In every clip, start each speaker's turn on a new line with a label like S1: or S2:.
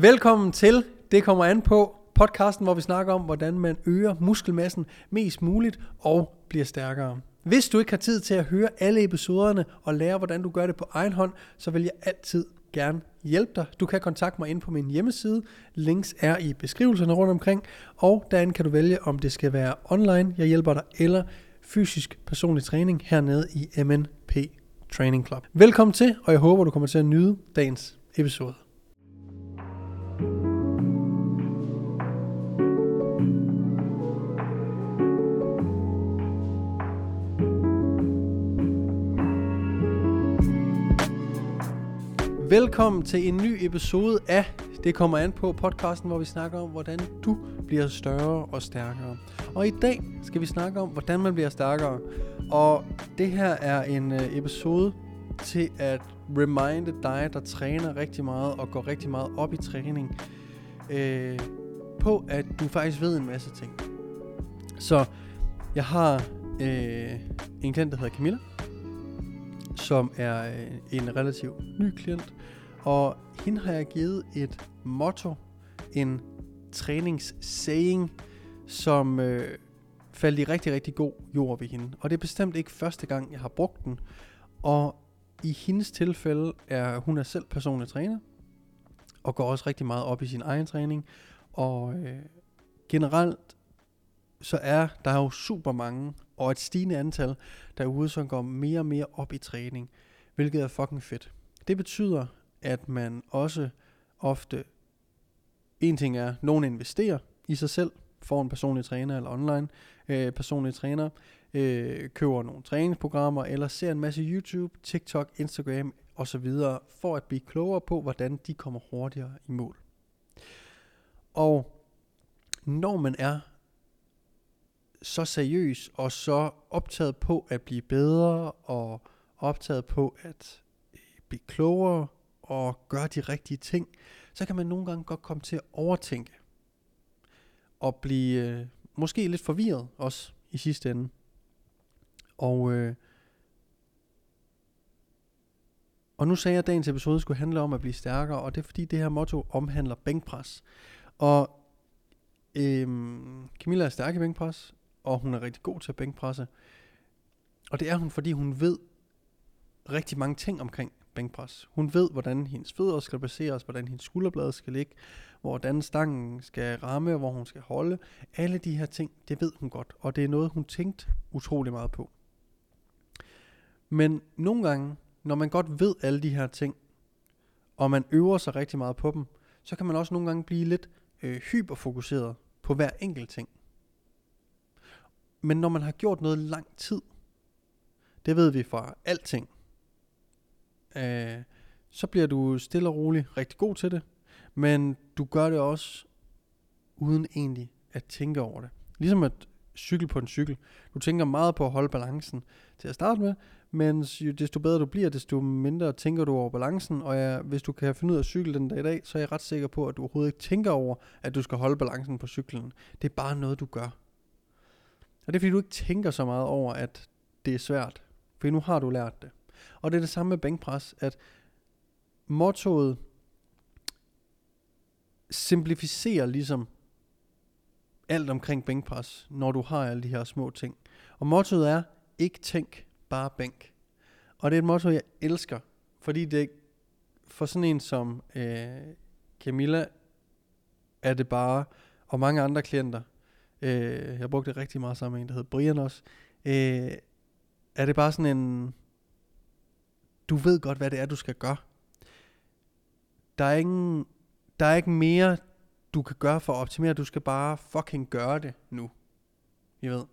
S1: Velkommen til Det kommer an på podcasten, hvor vi snakker om, hvordan man øger muskelmassen mest muligt og bliver stærkere. Hvis du ikke har tid til at høre alle episoderne og lære, hvordan du gør det på egen hånd, så vil jeg altid gerne hjælpe dig. Du kan kontakte mig ind på min hjemmeside. Links er i beskrivelserne rundt omkring. Og derinde kan du vælge, om det skal være online, jeg hjælper dig, eller fysisk personlig træning hernede i MNP Training Club. Velkommen til, og jeg håber, du kommer til at nyde dagens episode. Velkommen til en ny episode af Det kommer an på podcasten, hvor vi snakker om, hvordan du bliver større og stærkere. Og i dag skal vi snakke om, hvordan man bliver stærkere. Og det her er en øh, episode til at reminde dig, der træner rigtig meget og går rigtig meget op i træning, øh, på at du faktisk ved en masse ting. Så jeg har øh, en klient, der hedder Camilla, som er øh, en relativt ny klient, og hende har jeg givet et motto, en træningssaying, som øh, faldt i rigtig, rigtig god jord ved hende. Og det er bestemt ikke første gang, jeg har brugt den. Og i hendes tilfælde er hun er selv personlig træner, og går også rigtig meget op i sin egen træning. Og øh, generelt så er der jo super mange, og et stigende antal derude, som går mere og mere op i træning, hvilket er fucking fedt. Det betyder, at man også ofte, en ting er, nogen investerer i sig selv, får en personlig træner eller online øh, personlig træner, øh, køber nogle træningsprogrammer, eller ser en masse YouTube, TikTok, Instagram osv., for at blive klogere på, hvordan de kommer hurtigere i mål. Og når man er så seriøs og så optaget på at blive bedre og optaget på at øh, blive klogere og gøre de rigtige ting, så kan man nogle gange godt komme til at overtænke og blive øh, måske lidt forvirret også i sidste ende. Og, øh, og nu sagde jeg, at dagens episode skulle handle om at blive stærkere, og det er fordi det her motto omhandler bænkpres. Og øh, Camilla er stærk i bænkpres, og hun er rigtig god til at bænkpresse. Og det er hun, fordi hun ved rigtig mange ting omkring bænkpres. Hun ved, hvordan hendes fødder skal baseres, hvordan hendes skulderblade skal ligge, hvordan stangen skal ramme, hvor hun skal holde. Alle de her ting, det ved hun godt, og det er noget, hun tænkte utrolig meget på. Men nogle gange, når man godt ved alle de her ting, og man øver sig rigtig meget på dem, så kan man også nogle gange blive lidt øh, hyperfokuseret på hver enkelt ting. Men når man har gjort noget lang tid, det ved vi fra alting, øh, så bliver du stille og rolig rigtig god til det, men du gør det også uden egentlig at tænke over det. Ligesom at cykle på en cykel. Du tænker meget på at holde balancen til at starte med, men desto bedre du bliver, desto mindre tænker du over balancen, og ja, hvis du kan finde ud af at cykle den dag i dag, så er jeg ret sikker på, at du overhovedet ikke tænker over, at du skal holde balancen på cyklen. Det er bare noget, du gør. Og det er fordi, du ikke tænker så meget over, at det er svært. For nu har du lært det. Og det er det samme med bænkpres, at mottoet simplificerer ligesom alt omkring bænkpres, når du har alle de her små ting. Og mottoet er, ikke tænk, bare bænk. Og det er et motto, jeg elsker, fordi det for sådan en som øh, Camilla, er det bare, og mange andre klienter, øh, jeg brugte det rigtig meget sammen med en, der hedder Brian også, øh, er det bare sådan en, du ved godt, hvad det er, du skal gøre. Der er, ingen, der er ikke mere, du kan gøre for at optimere. Du skal bare fucking gøre det nu. I ved.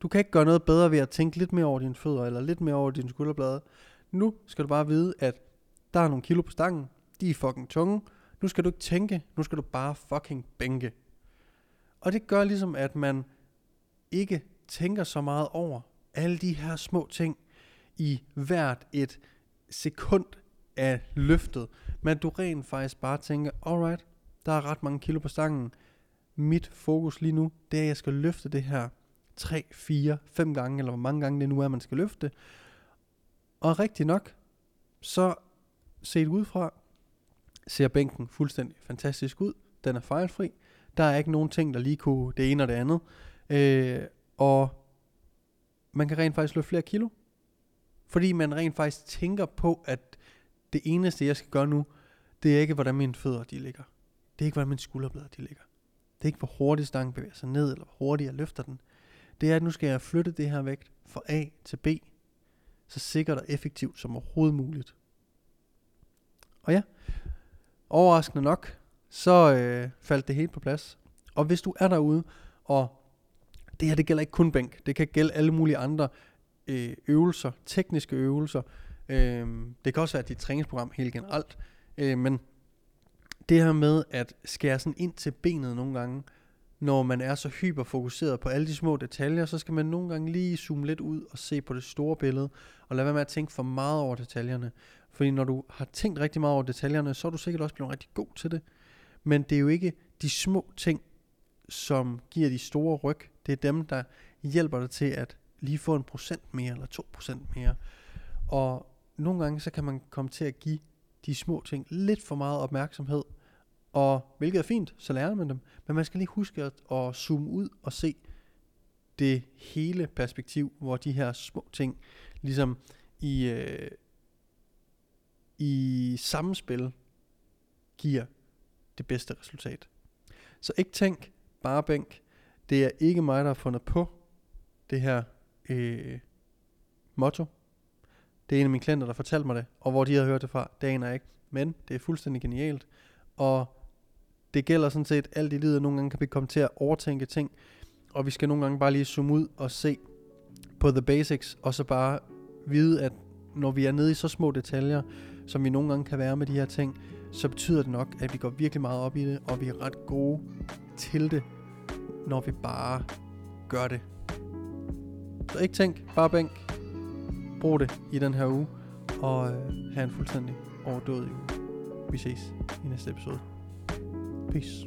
S1: Du kan ikke gøre noget bedre ved at tænke lidt mere over dine fødder, eller lidt mere over dine skulderblade. Nu skal du bare vide, at der er nogle kilo på stangen. De er fucking tunge. Nu skal du ikke tænke. Nu skal du bare fucking bænke. Og det gør ligesom, at man ikke tænker så meget over alle de her små ting i hvert et sekund af løftet, men du rent faktisk bare tænker, alright, der er ret mange kilo på stangen. Mit fokus lige nu, det er, at jeg skal løfte det her 3, 4, 5 gange, eller hvor mange gange det nu er, man skal løfte. Og rigtig nok, så set udefra, ser bænken fuldstændig fantastisk ud. Den er fejlfri. Der er ikke nogen ting, der lige kunne det ene og det andet. Øh, og man kan rent faktisk løfte flere kilo. Fordi man rent faktisk tænker på, at det eneste, jeg skal gøre nu, det er ikke, hvordan mine fødder de ligger. Det er ikke, hvordan mine skulderblade de ligger. Det er ikke, hvor hurtigt stangen bevæger sig ned, eller hvor hurtigt jeg løfter den. Det er, at nu skal jeg flytte det her vægt fra A til B, så sikkert og effektivt som overhovedet muligt. Og ja, overraskende nok, så øh, faldt det helt på plads. Og hvis du er derude, og det her det gælder ikke kun bænk, det kan gælde alle mulige andre øh, øvelser, tekniske øvelser. Øh, det kan også være dit træningsprogram helt generelt. Øh, men det her med at skære sådan ind til benet nogle gange, når man er så hyperfokuseret på alle de små detaljer, så skal man nogle gange lige zoome lidt ud og se på det store billede, og lade være med at tænke for meget over detaljerne. Fordi når du har tænkt rigtig meget over detaljerne, så er du sikkert også blevet rigtig god til det. Men det er jo ikke de små ting, som giver de store ryg. Det er dem, der hjælper dig til at lige få en procent mere eller to procent mere. Og nogle gange så kan man komme til at give de små ting lidt for meget opmærksomhed, og hvilket er fint, så lærer man dem. Men man skal lige huske at, at zoome ud og se det hele perspektiv, hvor de her små ting ligesom i, øh, i samspil giver det bedste resultat. Så ikke tænk, bare bænk. Det er ikke mig, der har fundet på det her øh, motto. Det er en af mine klienter, der fortalte mig det, og hvor de har hørt det fra, det aner jeg ikke. Men det er fuldstændig genialt, og det gælder sådan set alt i livet. Nogle gange kan vi komme til at overtænke ting, og vi skal nogle gange bare lige zoome ud og se på the basics, og så bare vide, at når vi er nede i så små detaljer, som vi nogle gange kan være med de her ting, så betyder det nok, at vi går virkelig meget op i det, og vi er ret gode til det, når vi bare gør det. Så ikke tænk, bare bænk. Brug det i den her uge, og øh, have en fuldstændig overdådig uge. Vi ses i næste episode. Peace.